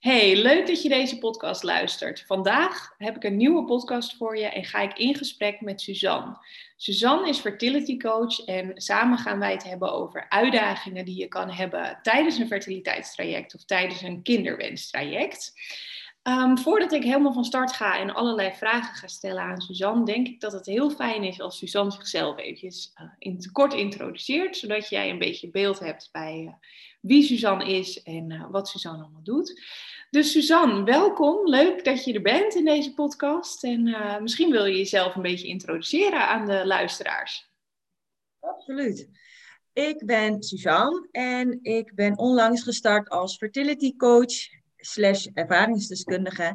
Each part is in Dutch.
Hey, leuk dat je deze podcast luistert. Vandaag heb ik een nieuwe podcast voor je en ga ik in gesprek met Suzanne. Suzanne is fertility coach en samen gaan wij het hebben over uitdagingen die je kan hebben tijdens een fertiliteitstraject of tijdens een kinderwenstraject. Um, voordat ik helemaal van start ga en allerlei vragen ga stellen aan Suzanne, denk ik dat het heel fijn is als Suzanne zichzelf eventjes uh, in kort introduceert, zodat jij een beetje beeld hebt bij uh, wie Suzanne is en uh, wat Suzanne allemaal doet. Dus Suzanne, welkom. Leuk dat je er bent in deze podcast. En misschien wil je jezelf een beetje introduceren aan de luisteraars. Absoluut. Ik ben Suzanne en ik ben onlangs gestart als fertility coach slash ervaringsdeskundige.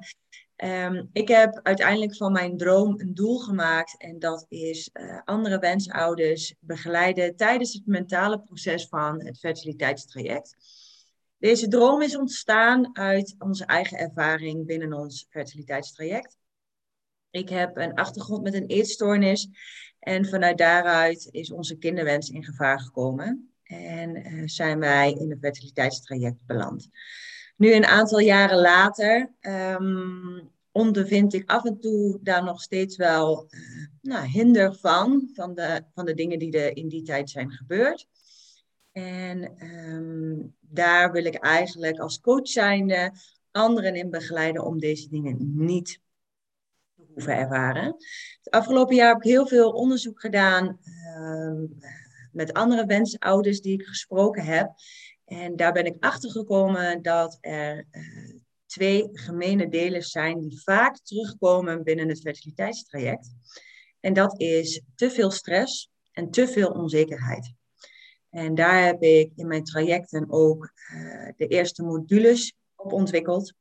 Um, ik heb uiteindelijk van mijn droom een doel gemaakt en dat is uh, andere wensouders begeleiden tijdens het mentale proces van het fertiliteitstraject. Deze droom is ontstaan uit onze eigen ervaring binnen ons fertiliteitstraject. Ik heb een achtergrond met een eetstoornis en vanuit daaruit is onze kinderwens in gevaar gekomen en uh, zijn wij in het fertiliteitstraject beland. Nu, een aantal jaren later, um, ondervind ik af en toe daar nog steeds wel uh, nou, hinder van, van de, van de dingen die er in die tijd zijn gebeurd. En um, daar wil ik eigenlijk als coach zijnde anderen in begeleiden om deze dingen niet te hoeven ervaren. Het afgelopen jaar heb ik heel veel onderzoek gedaan uh, met andere wensouders die ik gesproken heb. En daar ben ik achter gekomen dat er uh, twee gemene delen zijn die vaak terugkomen binnen het fertiliteitstraject. En dat is te veel stress en te veel onzekerheid. En daar heb ik in mijn trajecten ook uh, de eerste modules op ontwikkeld.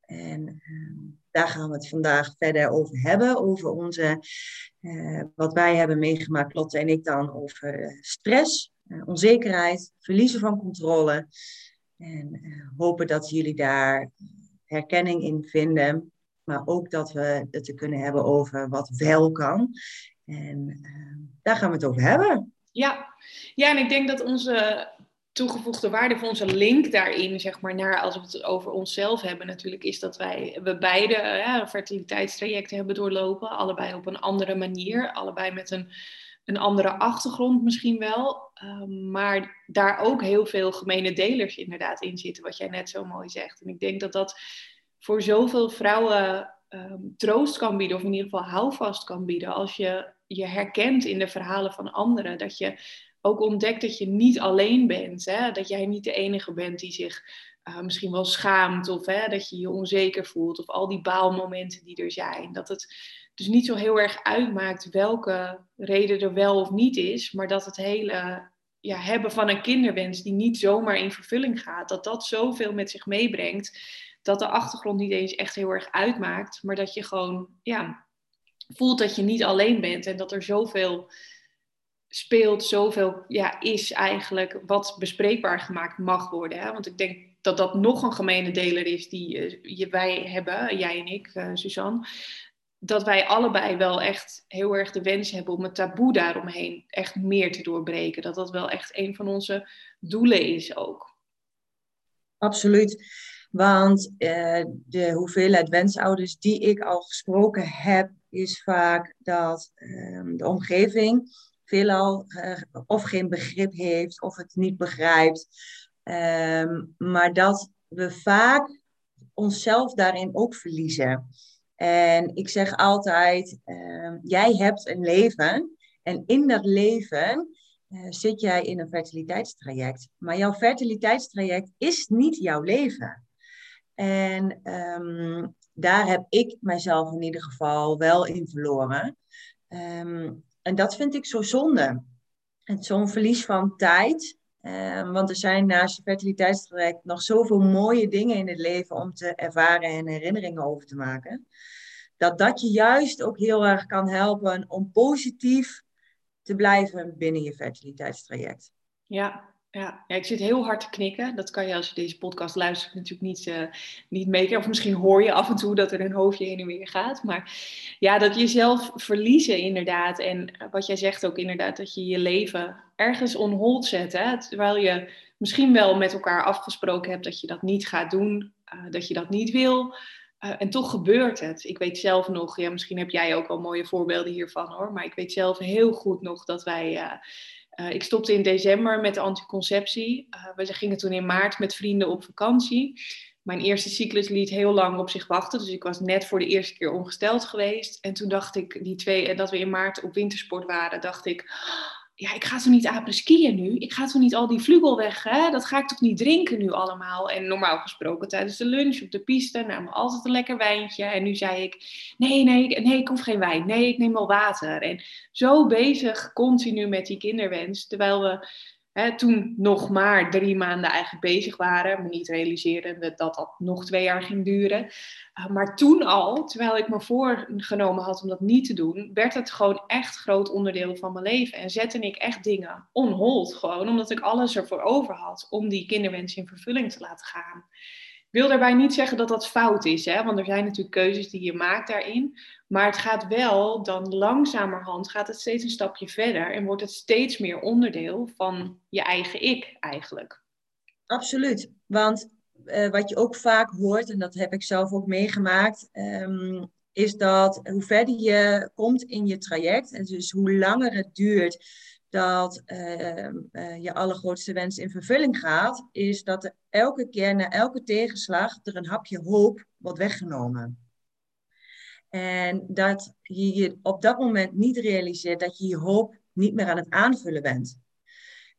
En uh, daar gaan we het vandaag verder over hebben. Over onze, uh, wat wij hebben meegemaakt, Lotte en ik dan, over stress, onzekerheid, verliezen van controle. En hopen dat jullie daar herkenning in vinden. Maar ook dat we het te kunnen hebben over wat wel kan. En daar gaan we het over hebben. Ja. ja, en ik denk dat onze toegevoegde waarde voor onze link daarin, zeg maar, naar als we het over onszelf hebben, natuurlijk, is dat wij we beide ja, fertiliteitstrajecten hebben doorlopen. Allebei op een andere manier, allebei met een, een andere achtergrond misschien wel. Um, maar daar ook heel veel gemene delers inderdaad in zitten, wat jij net zo mooi zegt. En ik denk dat dat voor zoveel vrouwen um, troost kan bieden, of in ieder geval houvast kan bieden, als je je herkent in de verhalen van anderen. Dat je ook ontdekt dat je niet alleen bent. Hè? Dat jij niet de enige bent die zich uh, misschien wel schaamt. Of hè, dat je je onzeker voelt. Of al die baalmomenten die er zijn. Dat het dus niet zo heel erg uitmaakt welke reden er wel of niet is. Maar dat het hele ja, hebben van een kinderwens die niet zomaar in vervulling gaat. Dat dat zoveel met zich meebrengt. Dat de achtergrond niet eens echt heel erg uitmaakt. Maar dat je gewoon ja, voelt dat je niet alleen bent en dat er zoveel speelt, zoveel ja, is eigenlijk wat bespreekbaar gemaakt mag worden. Hè? Want ik denk dat dat nog een gemene deler is die uh, wij hebben, jij en ik, uh, Suzanne. Dat wij allebei wel echt heel erg de wens hebben om het taboe daaromheen echt meer te doorbreken. Dat dat wel echt een van onze doelen is ook. Absoluut. Want uh, de hoeveelheid wensouders die ik al gesproken heb, is vaak dat um, de omgeving veelal uh, of geen begrip heeft of het niet begrijpt. Um, maar dat we vaak onszelf daarin ook verliezen. En ik zeg altijd, uh, jij hebt een leven en in dat leven uh, zit jij in een fertiliteitstraject. Maar jouw fertiliteitstraject is niet jouw leven. En um, daar heb ik mijzelf in ieder geval wel in verloren. Um, en dat vind ik zo zonde. Zo'n verlies van tijd. Um, want er zijn naast je fertiliteitstraject nog zoveel mooie dingen in het leven om te ervaren en herinneringen over te maken. Dat dat je juist ook heel erg kan helpen om positief te blijven binnen je fertiliteitstraject. Ja, ja, ja, ik zit heel hard te knikken. Dat kan je als je deze podcast luistert natuurlijk niet, uh, niet meekrijgen. Of misschien hoor je af en toe dat er een hoofdje heen en weer gaat. Maar ja, dat jezelf verliezen inderdaad. En wat jij zegt ook inderdaad, dat je je leven ergens on hold zetten. Terwijl je misschien wel met elkaar afgesproken hebt dat je dat niet gaat doen, uh, dat je dat niet wil. Uh, en toch gebeurt het. Ik weet zelf nog, ja, misschien heb jij ook al mooie voorbeelden hiervan hoor, maar ik weet zelf heel goed nog dat wij. Uh, ik stopte in december met de anticonceptie. we gingen toen in maart met vrienden op vakantie. Mijn eerste cyclus liet heel lang op zich wachten. Dus ik was net voor de eerste keer ongesteld geweest. En toen dacht ik, die twee, dat we in maart op wintersport waren, dacht ik ja, ik ga toch niet apres skiën nu? Ik ga toch niet al die vlugel weg, hè? Dat ga ik toch niet drinken nu allemaal? En normaal gesproken tijdens de lunch op de piste namen we altijd een lekker wijntje. En nu zei ik, nee, nee, nee, ik hoef geen wijn. Nee, ik neem wel water. En zo bezig continu met die kinderwens. Terwijl we toen nog maar drie maanden eigenlijk bezig waren. Me niet realiseerden dat dat nog twee jaar ging duren. Uh, maar toen al, terwijl ik me voorgenomen had om dat niet te doen, werd het gewoon echt groot onderdeel van mijn leven. En zette ik echt dingen on hold gewoon, omdat ik alles ervoor over had om die kinderwens in vervulling te laten gaan wil daarbij niet zeggen dat dat fout is, hè? want er zijn natuurlijk keuzes die je maakt daarin. Maar het gaat wel dan langzamerhand, gaat het steeds een stapje verder en wordt het steeds meer onderdeel van je eigen ik eigenlijk. Absoluut, want uh, wat je ook vaak hoort, en dat heb ik zelf ook meegemaakt, um, is dat hoe verder je komt in je traject, en dus hoe langer het duurt dat uh, uh, je allergrootste wens in vervulling gaat, is dat er elke keer na elke tegenslag er een hapje hoop wordt weggenomen. En dat je je op dat moment niet realiseert dat je je hoop niet meer aan het aanvullen bent.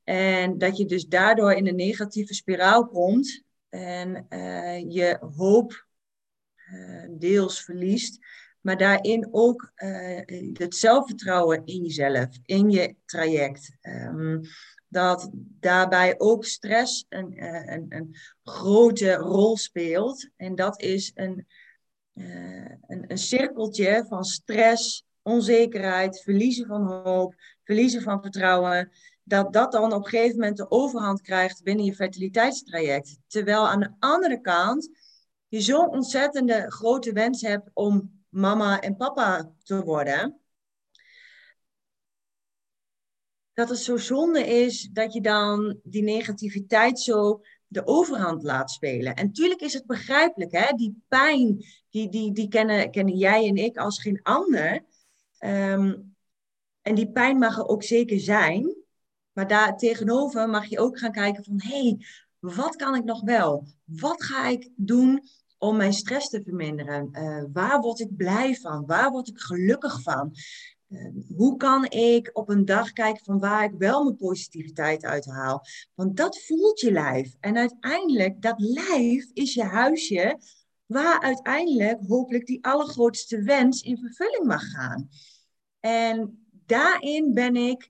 En dat je dus daardoor in een negatieve spiraal komt en uh, je hoop uh, deels verliest, maar daarin ook uh, het zelfvertrouwen in jezelf, in je traject. Um, dat daarbij ook stress een, een, een, grote rol speelt. En dat is een, een, een cirkeltje van stress, onzekerheid, verliezen van hoop, verliezen van vertrouwen dat dat dan op een gegeven moment de overhand krijgt binnen je fertiliteitstraject. Terwijl aan de andere kant je zo'n ontzettende grote wens hebt om mama en papa te worden. Dat het zo zonde is dat je dan die negativiteit zo de overhand laat spelen. En tuurlijk is het begrijpelijk, hè? die pijn, die, die, die kennen, kennen jij en ik als geen ander. Um, en die pijn mag er ook zeker zijn. Maar daar tegenover mag je ook gaan kijken van, hé, hey, wat kan ik nog wel? Wat ga ik doen om mijn stress te verminderen? Uh, waar word ik blij van? Waar word ik gelukkig van? Uh, hoe kan ik op een dag kijken van waar ik wel mijn positiviteit uit haal? Want dat voelt je lijf. En uiteindelijk, dat lijf is je huisje waar uiteindelijk hopelijk die allergrootste wens in vervulling mag gaan. En daarin ben ik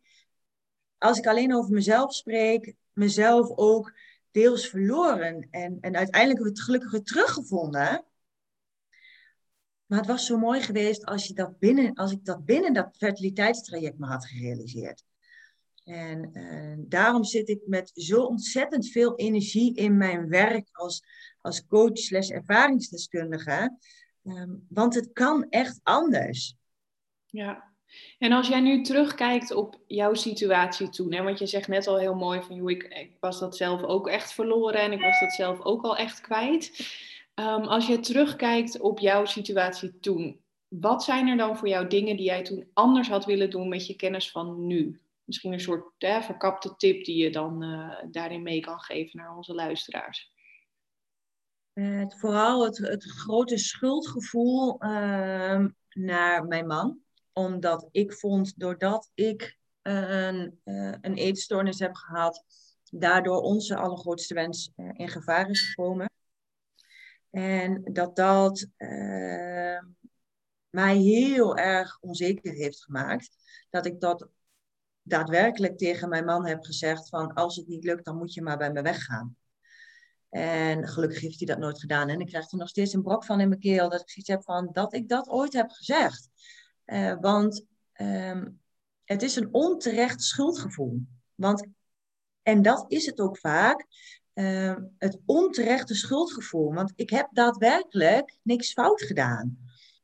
als ik alleen over mezelf spreek, mezelf ook deels verloren. En, en uiteindelijk heb ik het gelukkig teruggevonden. Maar het was zo mooi geweest als, je dat binnen, als ik dat binnen dat fertiliteitstraject me had gerealiseerd. En uh, daarom zit ik met zo ontzettend veel energie in mijn werk als, als coach slash ervaringsdeskundige. Um, want het kan echt anders. Ja, en als jij nu terugkijkt op jouw situatie toen, hè, want je zegt net al heel mooi van, joh, ik, ik was dat zelf ook echt verloren en ik was dat zelf ook al echt kwijt. Um, als je terugkijkt op jouw situatie toen, wat zijn er dan voor jou dingen die jij toen anders had willen doen met je kennis van nu? Misschien een soort verkapte tip die je dan uh, daarin mee kan geven naar onze luisteraars. Het, vooral het, het grote schuldgevoel uh, naar mijn man omdat ik vond, doordat ik een, uh, een eetstoornis heb gehad, daardoor onze allergrootste wens uh, in gevaar is gekomen. En dat dat uh, mij heel erg onzeker heeft gemaakt. Dat ik dat daadwerkelijk tegen mijn man heb gezegd van als het niet lukt, dan moet je maar bij me weggaan. En gelukkig heeft hij dat nooit gedaan. En ik krijg er nog steeds een brok van in mijn keel dat ik zoiets heb van dat ik dat ooit heb gezegd. Uh, want um, het is een onterecht schuldgevoel. Want, en dat is het ook vaak, uh, het onterechte schuldgevoel. Want ik heb daadwerkelijk niks fout gedaan.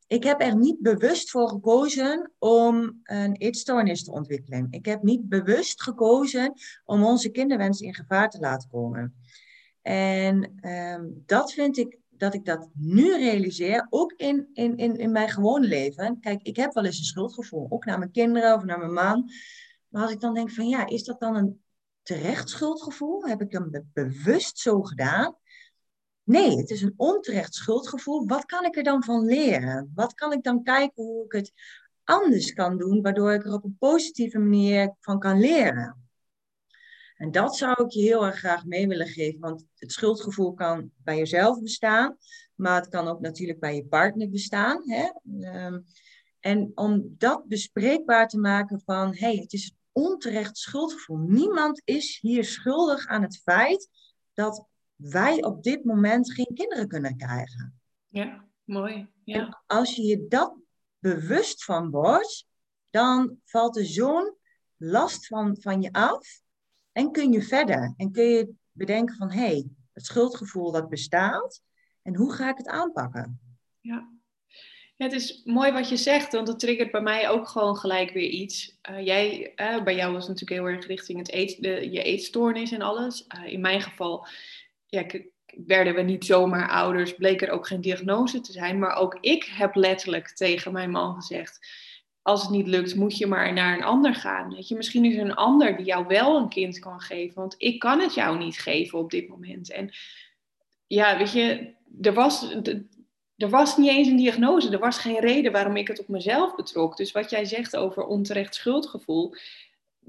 ik heb er niet bewust voor gekozen om een eetstoornis te ontwikkelen. Ik heb niet bewust gekozen om onze kinderwens in gevaar te laten komen. En ehm, dat vind ik dat ik dat nu realiseer, ook in, in, in, in mijn gewone leven. Kijk, ik heb wel eens een schuldgevoel, ook naar mijn kinderen of naar mijn man. Maar als ik dan denk van ja, is dat dan een terecht schuldgevoel? Heb ik hem bewust zo gedaan? Nee, het is een onterecht schuldgevoel. Wat kan ik er dan van leren? Wat kan ik dan kijken hoe ik het anders kan doen, waardoor ik er op een positieve manier van kan leren? En dat zou ik je heel erg graag mee willen geven, want het schuldgevoel kan bij jezelf bestaan, maar het kan ook natuurlijk bij je partner bestaan. Hè? Ehm, en om dat bespreekbaar te maken van, hé, hey, het is onterecht schuldgevoel. Niemand is hier schuldig aan het feit dat wij op dit moment geen kinderen kunnen krijgen. Ja, mooi. Ja. En als je je dat bewust van wordt, dan valt er zo'n last van, van je af en kun je verder. En kun je bedenken van, hé, hey, het schuldgevoel dat bestaat en hoe ga ik het aanpakken? Ja. Het is mooi wat je zegt, want dat triggert bij mij ook gewoon gelijk weer iets. Uh, jij, uh, bij jou was het natuurlijk heel erg richting het eet, de, je eetstoornis en alles. Uh, in mijn geval ja, werden we niet zomaar ouders, bleek er ook geen diagnose te zijn. Maar ook ik heb letterlijk tegen mijn man gezegd: als het niet lukt, moet je maar naar een ander gaan. Weet je, misschien is er een ander die jou wel een kind kan geven, want ik kan het jou niet geven op dit moment. En ja, weet je, er was, er was niet eens een diagnose. Er was geen reden waarom ik het op mezelf betrok. Dus wat jij zegt over onterecht schuldgevoel,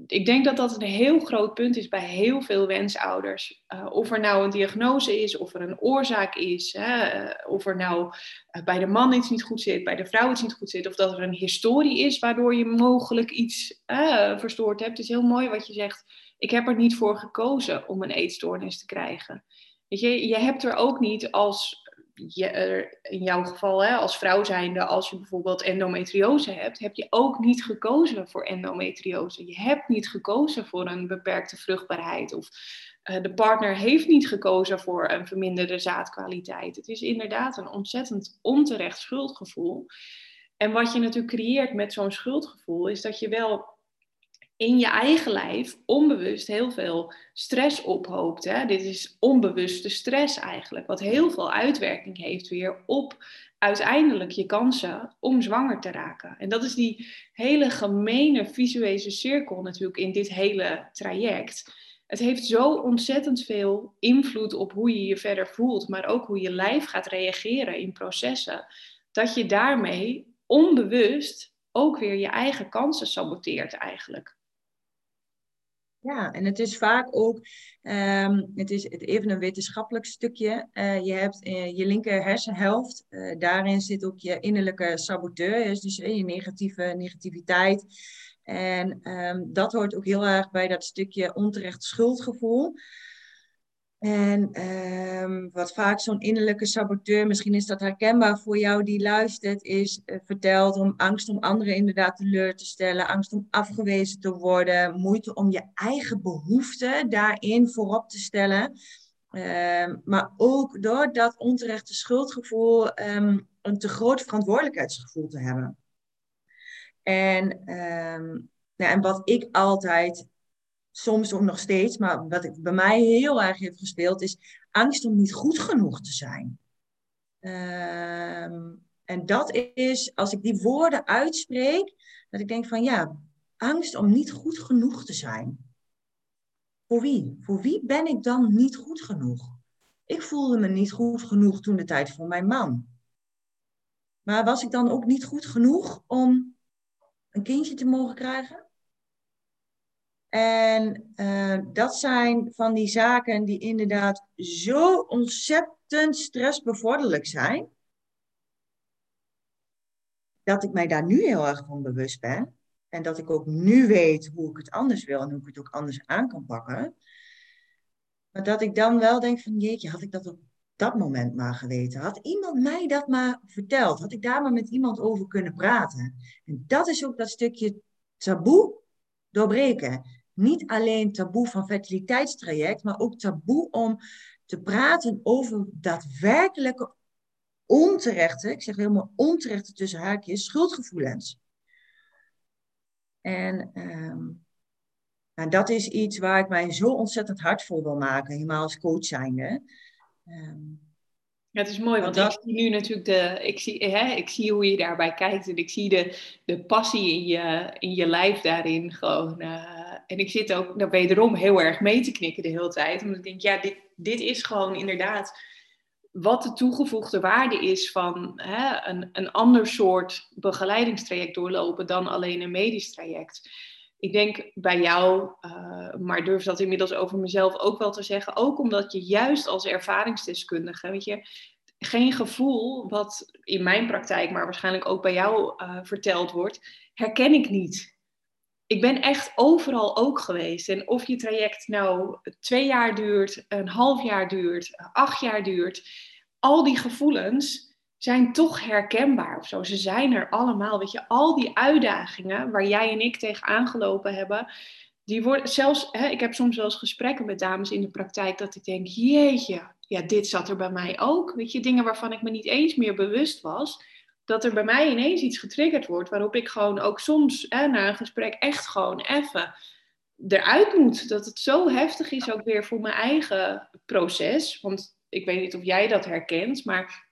ik denk dat dat een heel groot punt is bij heel veel wensouders. Uh, of er nou een diagnose is, of er een oorzaak is, hè, eh, of er nou uh, bij de man iets niet goed zit, bij de vrouw iets niet goed zit, of dat er een historie is waardoor je mogelijk iets verstoord hebt. Het is heel mooi wat je zegt. Ik heb er niet voor gekozen om een eetstoornis te krijgen. Weet je, je hebt er ook niet als je, in jouw geval hè, als vrouw zijnde, als je bijvoorbeeld endometriose hebt, heb je ook niet gekozen voor endometriose. Je hebt niet gekozen voor een beperkte vruchtbaarheid of uh, de partner heeft niet gekozen voor een verminderde zaadkwaliteit. Het is inderdaad een ontzettend onterecht schuldgevoel. En wat je natuurlijk creëert met zo'n schuldgevoel is dat je wel in je eigen lijf onbewust heel veel stress ophoopt. Hè? Dit is onbewuste stress eigenlijk, wat heel veel uitwerking heeft weer op uiteindelijk je kansen om zwanger te raken. En dat is die hele gemene visuele cirkel natuurlijk in dit hele traject. Het heeft zo ontzettend veel invloed op hoe je je verder voelt, maar ook hoe je lijf gaat reageren in processen, dat je daarmee onbewust ook weer je eigen kansen saboteert eigenlijk. Ja, en het is vaak ook, um, het is even een wetenschappelijk stukje. Uh, je hebt uh, je linker hersenhelft, uh, daarin zit ook je innerlijke saboteur, dus, je negatieve negativiteit. En um, dat hoort ook heel erg bij dat stukje onterecht schuldgevoel. En um, wat vaak zo'n innerlijke saboteur, misschien is dat herkenbaar voor jou die luistert, is uh, verteld om angst om anderen inderdaad teleur te stellen, angst om afgewezen te worden, moeite om je eigen behoeften daarin voorop te stellen. Um, maar ook door dat onterechte schuldgevoel um, een te groot verantwoordelijkheidsgevoel te hebben. En, nou, en wat ik altijd soms ook nog steeds, maar wat ik, bij mij heel erg heeft gespeeld, is angst om niet goed genoeg te zijn. Ehm, en dat is, als ik die woorden uitspreek, dat ik denk van ja, angst om niet goed genoeg te zijn. Voor wie? Voor wie ben ik dan niet goed genoeg? Ik voelde me niet goed genoeg toen de tijd voor mijn man. Maar was ik dan ook niet goed genoeg om een kindje te mogen krijgen? En uh, dat zijn van die zaken die inderdaad zo ontzettend stressbevorderlijk zijn. Dat ik mij daar nu heel erg van bewust ben. En dat ik ook nu weet hoe ik het anders wil en hoe ik het ook anders aan kan pakken. Maar dat ik dan wel denk van jeetje, had ik dat op dat moment maar geweten? Had iemand mij dat maar verteld? Had ik daar maar met iemand over kunnen praten? En dat is ook dat stukje taboe doorbreken niet alleen taboe van fertiliteitstraject, maar ook taboe om te praten over daadwerkelijke onterechte, ik zeg helemaal onterechte tussen haakjes, schuldgevoelens. En ehm, nou, dat is iets waar ik mij zo ontzettend hard voor wil maken, helemaal als coach zijnde. Um, ja, het is mooi, want ik zie nu natuurlijk de, ik zie, hè, ik zie hoe je daarbij kijkt en ik zie de, de passie in je, in je lijf daarin gewoon. Uh, en ik zit ook daar wederom heel erg mee te knikken de hele tijd, omdat ik denk, ja, dit, dit is gewoon inderdaad wat de toegevoegde waarde is van hè, een, een ander soort begeleidingstraject doorlopen dan alleen een medisch traject. Ik denk bij jou, uh, maar durf dat inmiddels over mezelf ook wel te zeggen, ook omdat je juist als ervaringsdeskundige, weet je, geen gevoel wat in mijn praktijk, maar waarschijnlijk ook bij jou uh, verteld wordt, herken ik niet. Ik ben echt overal ook geweest. En of je traject nou twee jaar duurt, een half jaar duurt, acht jaar duurt, al die gevoelens zijn toch herkenbaar of zo. Ze zijn er allemaal. Weet je, al die uitdagingen waar jij en ik tegen aangelopen hebben, die worden zelfs, hè, ik heb soms wel eens gesprekken met dames in de praktijk dat ik denk, jeetje, ja, dit zat er bij mij ook. Weet je, dingen waarvan ik me niet eens meer bewust was, dat er bij mij ineens iets getriggerd wordt, waarop ik gewoon ook soms hè, na een gesprek echt gewoon even eruit moet. Dat het zo heftig is ook weer voor mijn eigen proces. Want ik weet niet of jij dat herkent, maar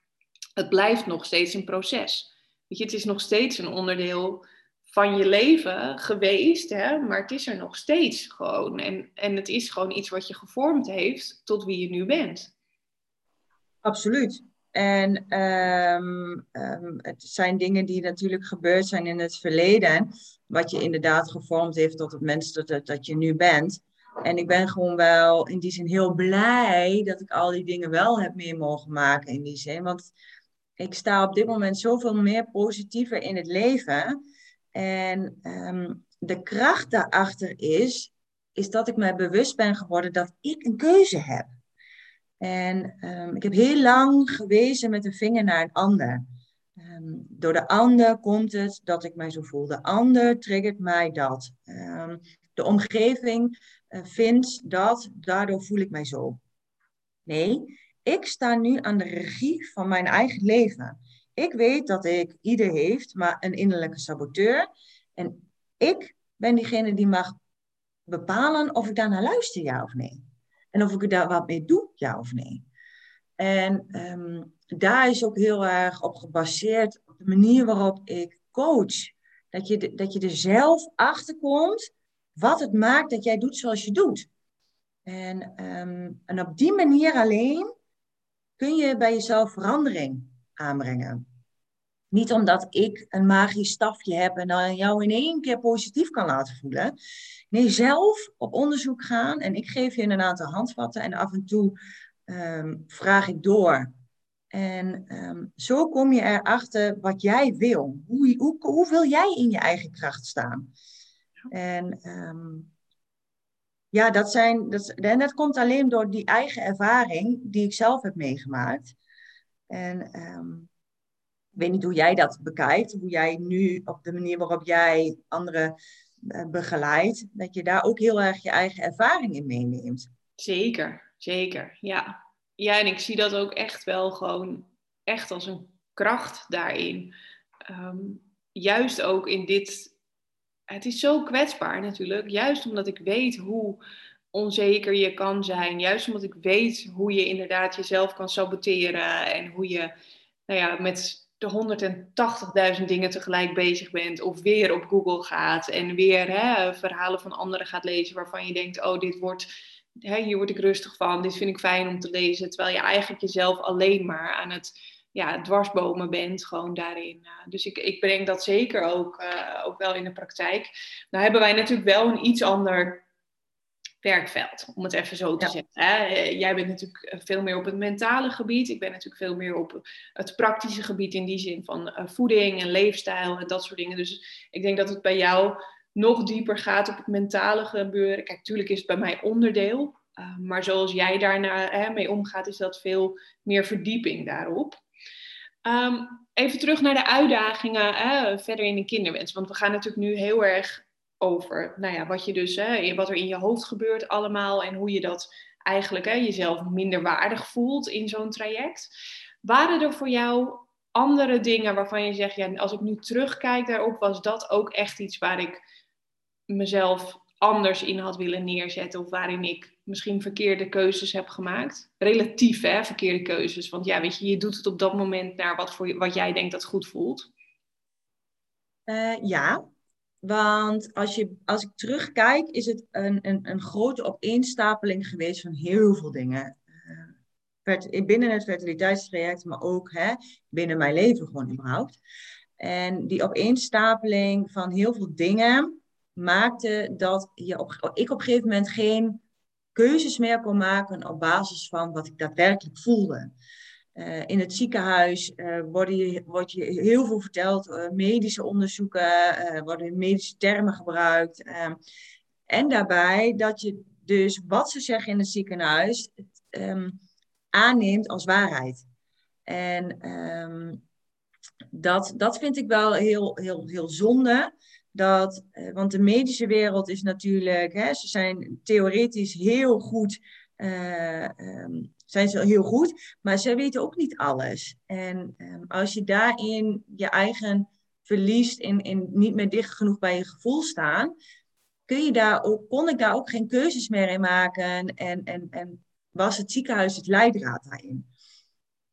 het blijft nog steeds een proces. Weet je, het is nog steeds een onderdeel van je leven geweest, hè? maar het is er nog steeds gewoon. En, en het is gewoon iets wat je gevormd heeft tot wie je nu bent. Absoluut. En ehm, ehm, het zijn dingen die natuurlijk gebeurd zijn in het verleden, wat je inderdaad gevormd heeft tot het mens dat, dat je nu bent. En ik ben gewoon wel in die zin heel blij dat ik al die dingen wel heb mee mogen maken in die zin. Want ik sta op dit moment zoveel meer positiever in het leven. En ehm, de kracht daarachter is, is dat ik mij bewust ben geworden dat ik een keuze heb. En ehm, ik heb heel lang gewezen met een vinger naar een ander. Ehm, door de ander komt het dat ik mij zo voel. De ander triggert mij dat. de omgeving uh, vindt dat, daardoor voel ik mij zo. Nee, ik sta nu aan de regie van mijn eigen leven. Ik weet dat ik, ieder heeft, maar een innerlijke saboteur. En ik ben diegene die mag bepalen of ik daar naar luister, ja of nee. En of ik daar wat mee doe, ja of nee. En ehm, daar is ook heel erg op gebaseerd, op de manier waarop ik coach. Dat je, dat je er zelf achter komt wat het maakt dat jij doet zoals je doet. En, ehm, en op die manier alleen kun je bij jezelf verandering aanbrengen. Niet omdat ik een magisch stafje heb en dan jou in één keer positief kan laten voelen. Nee, zelf op onderzoek gaan en ik geef je een aantal handvatten en af en toe ehm, vraag ik door. En ehm, zo kom je erachter wat jij wil. Hoe, hoe, hoe wil jij in je eigen kracht staan? En um, ja, dat, zijn, dat, en dat komt alleen door die eigen ervaring die ik zelf heb meegemaakt. En ik weet niet hoe jij dat bekijkt, hoe jij nu op de manier waarop jij anderen uh, begeleidt, dat je daar ook heel erg je eigen ervaring in meeneemt. Zeker, zeker, ja. Ja, en ik zie dat ook echt wel gewoon echt als een kracht daarin. Um, juist ook in dit het is zo kwetsbaar natuurlijk. Juist omdat ik weet hoe onzeker je kan zijn. Juist omdat ik weet hoe je inderdaad jezelf kan saboteren. En hoe je nou ja, met de 180.000 dingen tegelijk bezig bent. Of weer op Google gaat. En weer hè, verhalen van anderen gaat lezen waarvan je denkt, oh dit wordt... Hè, hier word ik rustig van, dit vind ik fijn om te lezen. Terwijl je eigenlijk jezelf alleen maar aan het ja, dwarsbomen bent, gewoon daarin. Uh, dus ik, ik breng dat zeker ook, uh, ook wel in de praktijk. Nou hebben wij natuurlijk wel een iets ander werkveld, om het even zo te zeggen. Eh, jij bent natuurlijk veel meer op het mentale gebied. Ik ben natuurlijk veel meer op het praktische gebied in die zin van voeding en leefstijl en dat soort dingen. Dus ik denk dat het bij jou nog dieper gaat op het mentale gebeuren. Kijk, natuurlijk is het bij mij onderdeel. Maar zoals jij daarna mee omgaat, is dat veel meer verdieping daarop. Ehm, even terug naar de uitdagingen hè, verder in de kinderwens. Want we gaan natuurlijk nu heel erg over nou ja, wat, je dus, hè, wat er in je hoofd gebeurt allemaal en hoe je dat eigenlijk hè, jezelf minder waardig voelt in zo'n traject. Waren er voor jou andere dingen waarvan je zegt, ja, als ik nu terugkijk daarop, was dat ook echt iets waar ik mezelf anders in had willen neerzetten of waarin ik misschien verkeerde keuzes heb gemaakt? Relatief, hè, verkeerde keuzes. Want ja, weet je, je doet het op dat moment naar wat, voor, wat jij denkt dat goed voelt. Uh, ja, want als, je, als ik terugkijk, is het een, een, een grote opeenstapeling geweest van heel veel dingen. Uh, binnen het fertiliteitstraject, maar ook hè, binnen mijn leven gewoon überhaupt. En die opeenstapeling van heel veel dingen maakte dat je op, ik op een gegeven moment geen keuzes meer kon maken op basis van wat ik daadwerkelijk voelde. Uh, in het ziekenhuis uh, worden je, wordt je heel veel verteld, uh, medische onderzoeken, worden medische termen gebruikt. Ehm, en daarbij dat je dus wat ze zeggen in het ziekenhuis um, aanneemt als waarheid. En um, dat, dat vind ik wel heel, heel, heel zonde. Dat, want de medische wereld is natuurlijk, hè, ze zijn theoretisch heel goed zijn ze heel goed, maar ze weten ook niet alles. En um, als je daarin je eigen verliest en, en niet meer dicht genoeg bij je gevoel staan, kun je daar ook, kon ik daar ook geen keuzes meer in maken en, en, en was het ziekenhuis het leidraad daarin.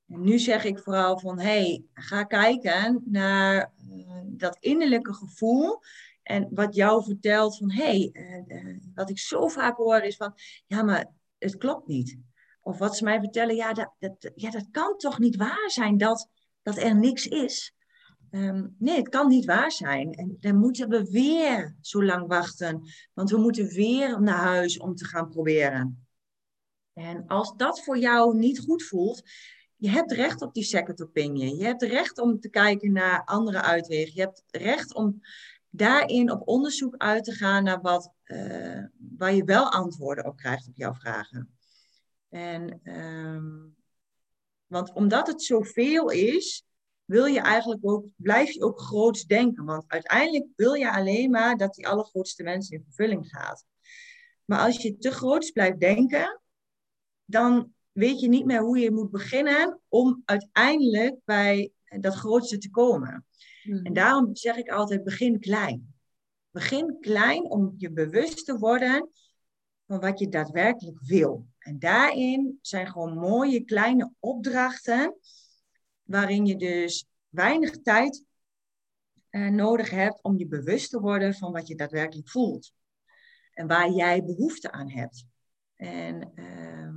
En nu zeg ik vooral van, hey, ga kijken naar uh, dat innerlijke gevoel en wat jou vertelt van, hey, uh, wat ik zo vaak hoor is van, ja, maar het klopt niet. Of wat ze mij vertellen, ja, dat, dat, ja, dat kan toch niet waar zijn dat, dat er niks is. Ehm, nee, het kan niet waar zijn. En dan moeten we weer zo lang wachten. Want we moeten weer naar huis om te gaan proberen. En als dat voor jou niet goed voelt, je hebt recht op die second opinion. Je hebt recht om te kijken naar andere uitwegen. Je hebt recht om daarin op onderzoek uit te gaan naar wat, uh, waar je wel antwoorden op krijgt op jouw vragen. En, um, want omdat het zoveel is, wil je eigenlijk ook, blijf je ook groots denken. Want uiteindelijk wil je alleen maar dat die allergrootste mensen in vervulling gaat. Maar als je te groots blijft denken, dan weet je niet meer hoe je moet beginnen om uiteindelijk bij dat grootste te komen. En daarom zeg ik altijd, begin klein. Begin klein om je bewust te worden van wat je daadwerkelijk wil. En daarin zijn gewoon mooie kleine opdrachten, waarin je dus weinig tijd uh, nodig hebt om je bewust te worden van wat je daadwerkelijk voelt. En waar jij behoefte aan hebt. En, uh,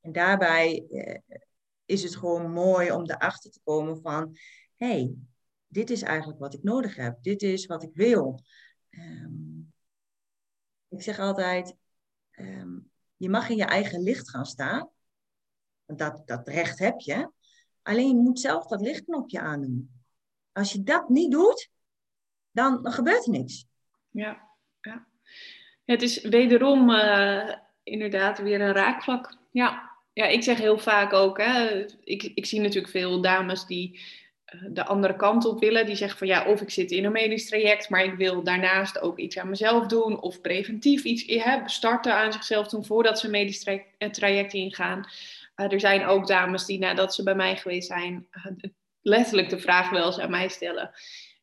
en daarbij uh, is het gewoon mooi om erachter te komen van, hey, dit is eigenlijk wat ik nodig heb. Dit is wat ik wil. Um, ik zeg altijd, Ehm, je mag in je eigen licht gaan staan. Dat, dat recht heb je. Alleen je moet zelf dat lichtknopje aandoen. Als je dat niet doet, dan, gebeurt er niks. Ja, ja. Het is wederom uh, inderdaad weer een raakvlak. Ja. ja, ik zeg heel vaak ook, hè, ik, ik zie natuurlijk veel dames die de andere kant op willen. Die zeggen van ja, of ik zit in een medisch traject, maar ik wil daarnaast ook iets aan mezelf doen. Of preventief iets hè, starten aan zichzelf doen voordat ze een medisch eh, traject ingaan. Uh, er zijn ook dames die nadat ze bij mij geweest zijn, uh, letterlijk de vraag wel eens aan mij stellen.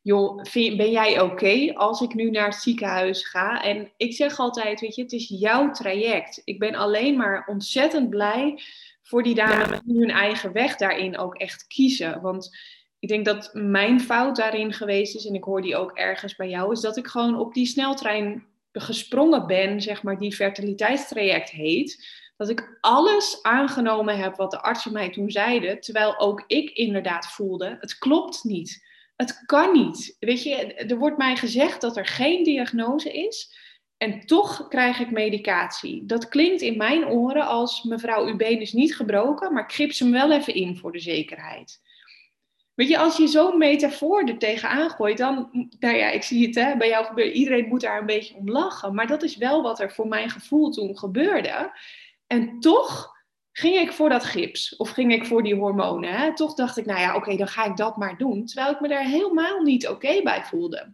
Joh, ben jij oké als ik nu naar het ziekenhuis ga? En ik zeg altijd, weet je, het is jouw traject. Ik ben alleen maar ontzettend blij voor die dames die hun eigen weg daarin ook echt kiezen. Want ik denk dat mijn fout daarin geweest is, en ik hoor die ook ergens bij jou, is dat ik gewoon op die sneltrein gesprongen ben, zeg maar, die fertiliteitstraject heet. Dat ik alles aangenomen heb wat de artsen mij toen zeiden, terwijl ook ik inderdaad voelde, het klopt niet. Het kan niet. Weet je, er wordt mij gezegd dat er geen diagnose is. En toch krijg ik medicatie. Dat klinkt in mijn oren als mevrouw, uw been is niet gebroken, maar ik hem wel even in voor de zekerheid. Weet je, als je zo'n metafoor er tegenaan gooit, dan, nou ja, ik zie het hè, bij jou gebeuren, iedereen moet daar een beetje om lachen. Maar dat is wel wat er voor mijn gevoel toen gebeurde. En toch ging ik voor dat gips of ging ik voor die hormonen. Hè? Toch dacht ik, nou ja, oké, dan ga ik dat maar doen. Terwijl ik me daar helemaal niet oké bij voelde.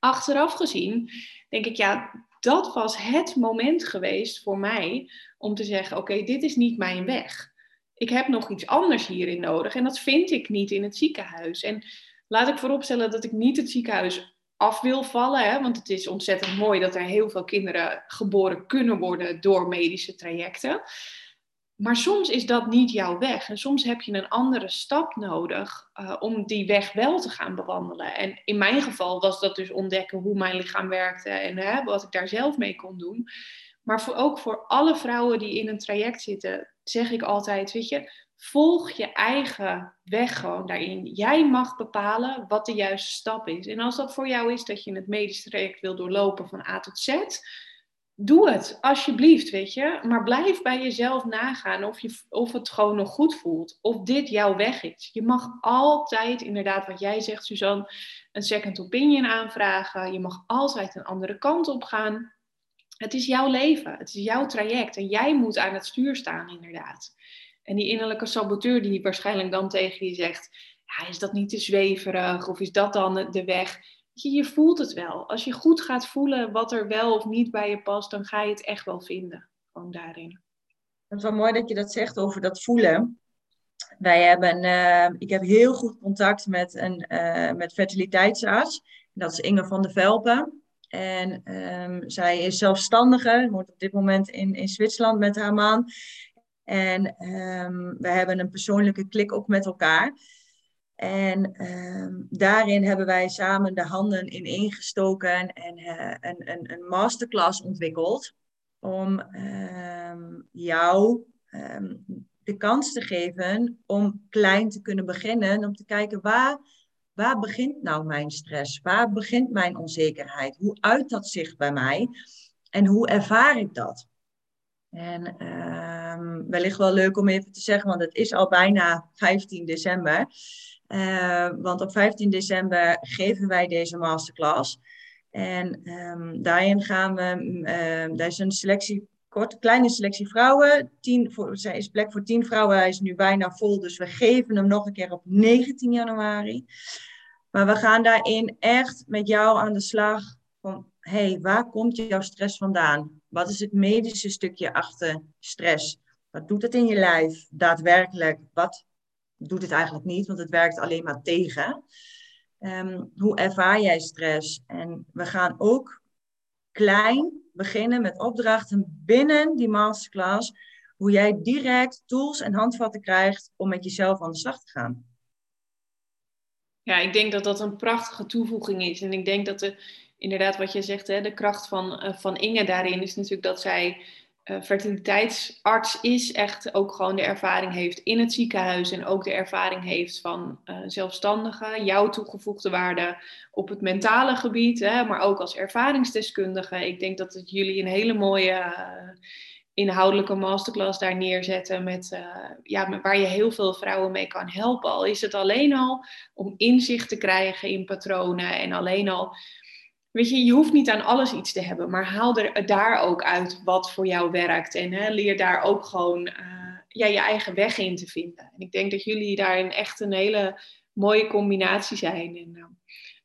Achteraf gezien denk ik, ja, dat was het moment geweest voor mij om te zeggen, oké, dit is niet mijn weg ik heb nog iets anders hierin nodig en dat vind ik niet in het ziekenhuis. En laat ik vooropstellen dat ik niet het ziekenhuis af wil vallen, hè, want het is ontzettend mooi dat er heel veel kinderen geboren kunnen worden door medische trajecten. Maar soms is dat niet jouw weg. En soms heb je een andere stap nodig uh, om die weg wel te gaan bewandelen. En in mijn geval was dat dus ontdekken hoe mijn lichaam werkte en hè, wat ik daar zelf mee kon doen. Maar voor, ook voor alle vrouwen die in een traject zitten, zeg ik altijd, weet je, volg je eigen weg gewoon daarin. Jij mag bepalen wat de juiste stap is. En als dat voor jou is dat je het medisch traject wil doorlopen van A tot Z, doe het, alsjeblieft, weet je. Maar blijf bij jezelf nagaan of, je, of het gewoon nog goed voelt. Of dit jouw weg is. Je mag altijd, inderdaad, wat jij zegt, Suzanne, een second opinion aanvragen. Je mag altijd een andere kant op gaan. Het is jouw leven, het is jouw traject. En jij moet aan het stuur staan, inderdaad. En die innerlijke saboteur die waarschijnlijk dan tegen je zegt... Ja, is dat niet te zweverig? Of is dat dan de weg? je, voelt het wel. Als je goed gaat voelen wat er wel of niet bij je past, dan ga je het echt wel vinden. Gewoon daarin. Het is wel mooi dat je dat zegt over dat voelen. Wij hebben, uh, ik heb heel goed contact met een uh, met fertiliteitsarts. Dat is Inge van der Velpen. En um, zij is zelfstandige, woont op dit moment in, in Zwitserland met haar man. En um, we hebben een persoonlijke klik ook met elkaar. En um, daarin hebben wij samen de handen in ingestoken en uh, een, een, een, masterclass ontwikkeld om jou de kans te geven om klein te kunnen beginnen, om te kijken waar, waar begint nou mijn stress, waar begint mijn onzekerheid, hoe uit dat zich bij mij en hoe ervaar ik dat. En wellicht wel leuk om even te zeggen, want het is al bijna 15 december. Uh, want op 15 december geven wij deze masterclass. En um, daarin gaan we, daar is een selectie, kort, kleine selectie vrouwen. Tien, voor, er is plek voor 10 vrouwen, hij is nu bijna vol. Dus we geven hem nog een keer op 19 januari. Maar we gaan daarin echt met jou aan de slag. Van, hey, waar komt jouw stress vandaan? Wat is het medische stukje achter stress? Wat doet het in je lijf daadwerkelijk? Wat doet het eigenlijk niet, want het werkt alleen maar tegen. Ehm, hoe ervaar jij stress? En we gaan ook klein beginnen met opdrachten binnen die masterclass, hoe jij direct tools en handvatten krijgt om met jezelf aan de slag te gaan. Ja, ik denk dat dat een prachtige toevoeging is. En ik denk dat de, inderdaad wat je zegt, hè, de kracht van, uh, van Inge daarin is natuurlijk dat zij fertiliteitsarts is, echt ook gewoon de ervaring heeft in het ziekenhuis en ook de ervaring heeft van uh, zelfstandigen, jouw toegevoegde waarde op het mentale gebied, hè, maar ook als ervaringsdeskundige. Ik denk dat het jullie een hele mooie uh, inhoudelijke masterclass daar neerzetten met, ja, waar je heel veel vrouwen mee kan helpen. Al is het alleen al om inzicht te krijgen in patronen en alleen al Weet je, je hoeft niet aan alles iets te hebben, maar haal er daar ook uit wat voor jou werkt. En hè, leer daar ook gewoon eh, ja, je eigen weg in te vinden. En ik denk dat jullie daar echt een hele mooie combinatie zijn. En, eh,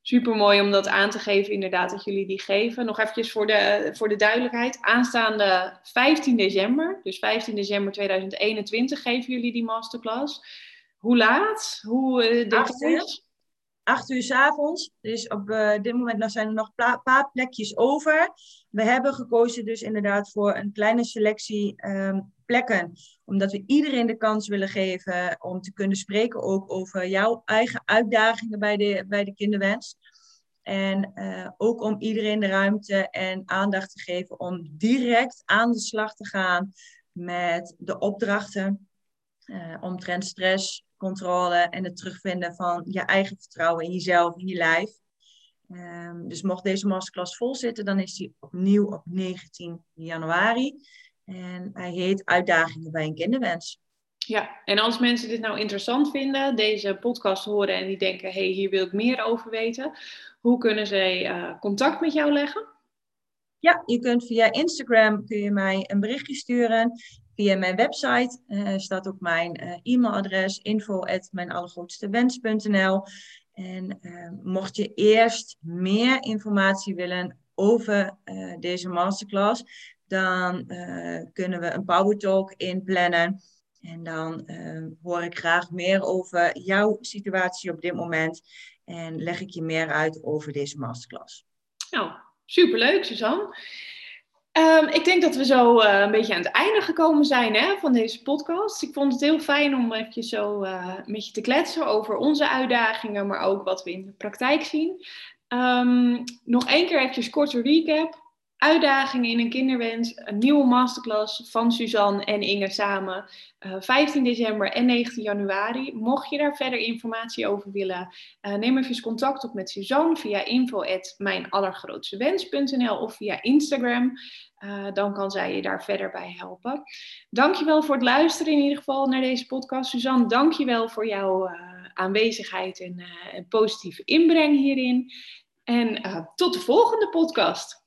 super mooi om dat aan te geven, inderdaad, dat jullie die geven. Nog eventjes voor de, voor de duidelijkheid. Aanstaande 15 december, dus 15 december 2021, geven jullie die masterclass. Hoe laat? Hoe uh, dit is? 8 uur s avonds. Dus op eh, dit moment zijn er nog een paar plekjes over. We hebben gekozen dus inderdaad voor een kleine selectie ehm, plekken. Omdat we iedereen de kans willen geven om te kunnen spreken ook over jouw eigen uitdagingen bij de, bij de kinderwens. En eh, ook om iedereen de ruimte en aandacht te geven om direct aan de slag te gaan met de opdrachten om omtrent stress, controle en het terugvinden van je eigen vertrouwen in jezelf, in je lijf. Um, dus mocht deze masterclass vol zitten, dan is die opnieuw op 19 januari. En hij heet Uitdagingen bij een kinderwens. Ja, en als mensen dit nou interessant vinden, deze podcast horen en die denken, hé, hey, hier wil ik meer over weten, hoe kunnen ze uh, contact met jou leggen? Ja, je kunt via Instagram kun je mij een berichtje sturen. Via mijn website uh, staat ook mijn uh, e-mailadres info@mijnallergrootstewens.nl. En uh, mocht je eerst meer informatie willen over deze masterclass, dan kunnen we een power talk inplannen. En dan hoor ik graag meer over jouw situatie op dit moment. En leg ik je meer uit over deze masterclass. Nou, superleuk, Suzanne. Um, ik denk dat we zo uh, een beetje aan het einde gekomen zijn hè, van deze podcast. Ik vond het heel fijn om even zo uh, met je te kletsen over onze uitdagingen, maar ook wat we in de praktijk zien. Um, nog één keer even korte recap uitdagingen in een kinderwens. Een nieuwe masterclass van Suzanne en Inge samen. Uh, eh, 15 december en 19 januari. Mocht je daar verder informatie over willen, uh, neem even contact op met Suzanne via info.mijnallergrootstewens.nl of via Instagram. Uh, dan kan zij je daar verder bij helpen. Dankjewel voor het luisteren in ieder geval naar deze podcast. Suzanne, dankjewel voor jouw aanwezigheid en positieve inbreng hierin. En tot de volgende podcast.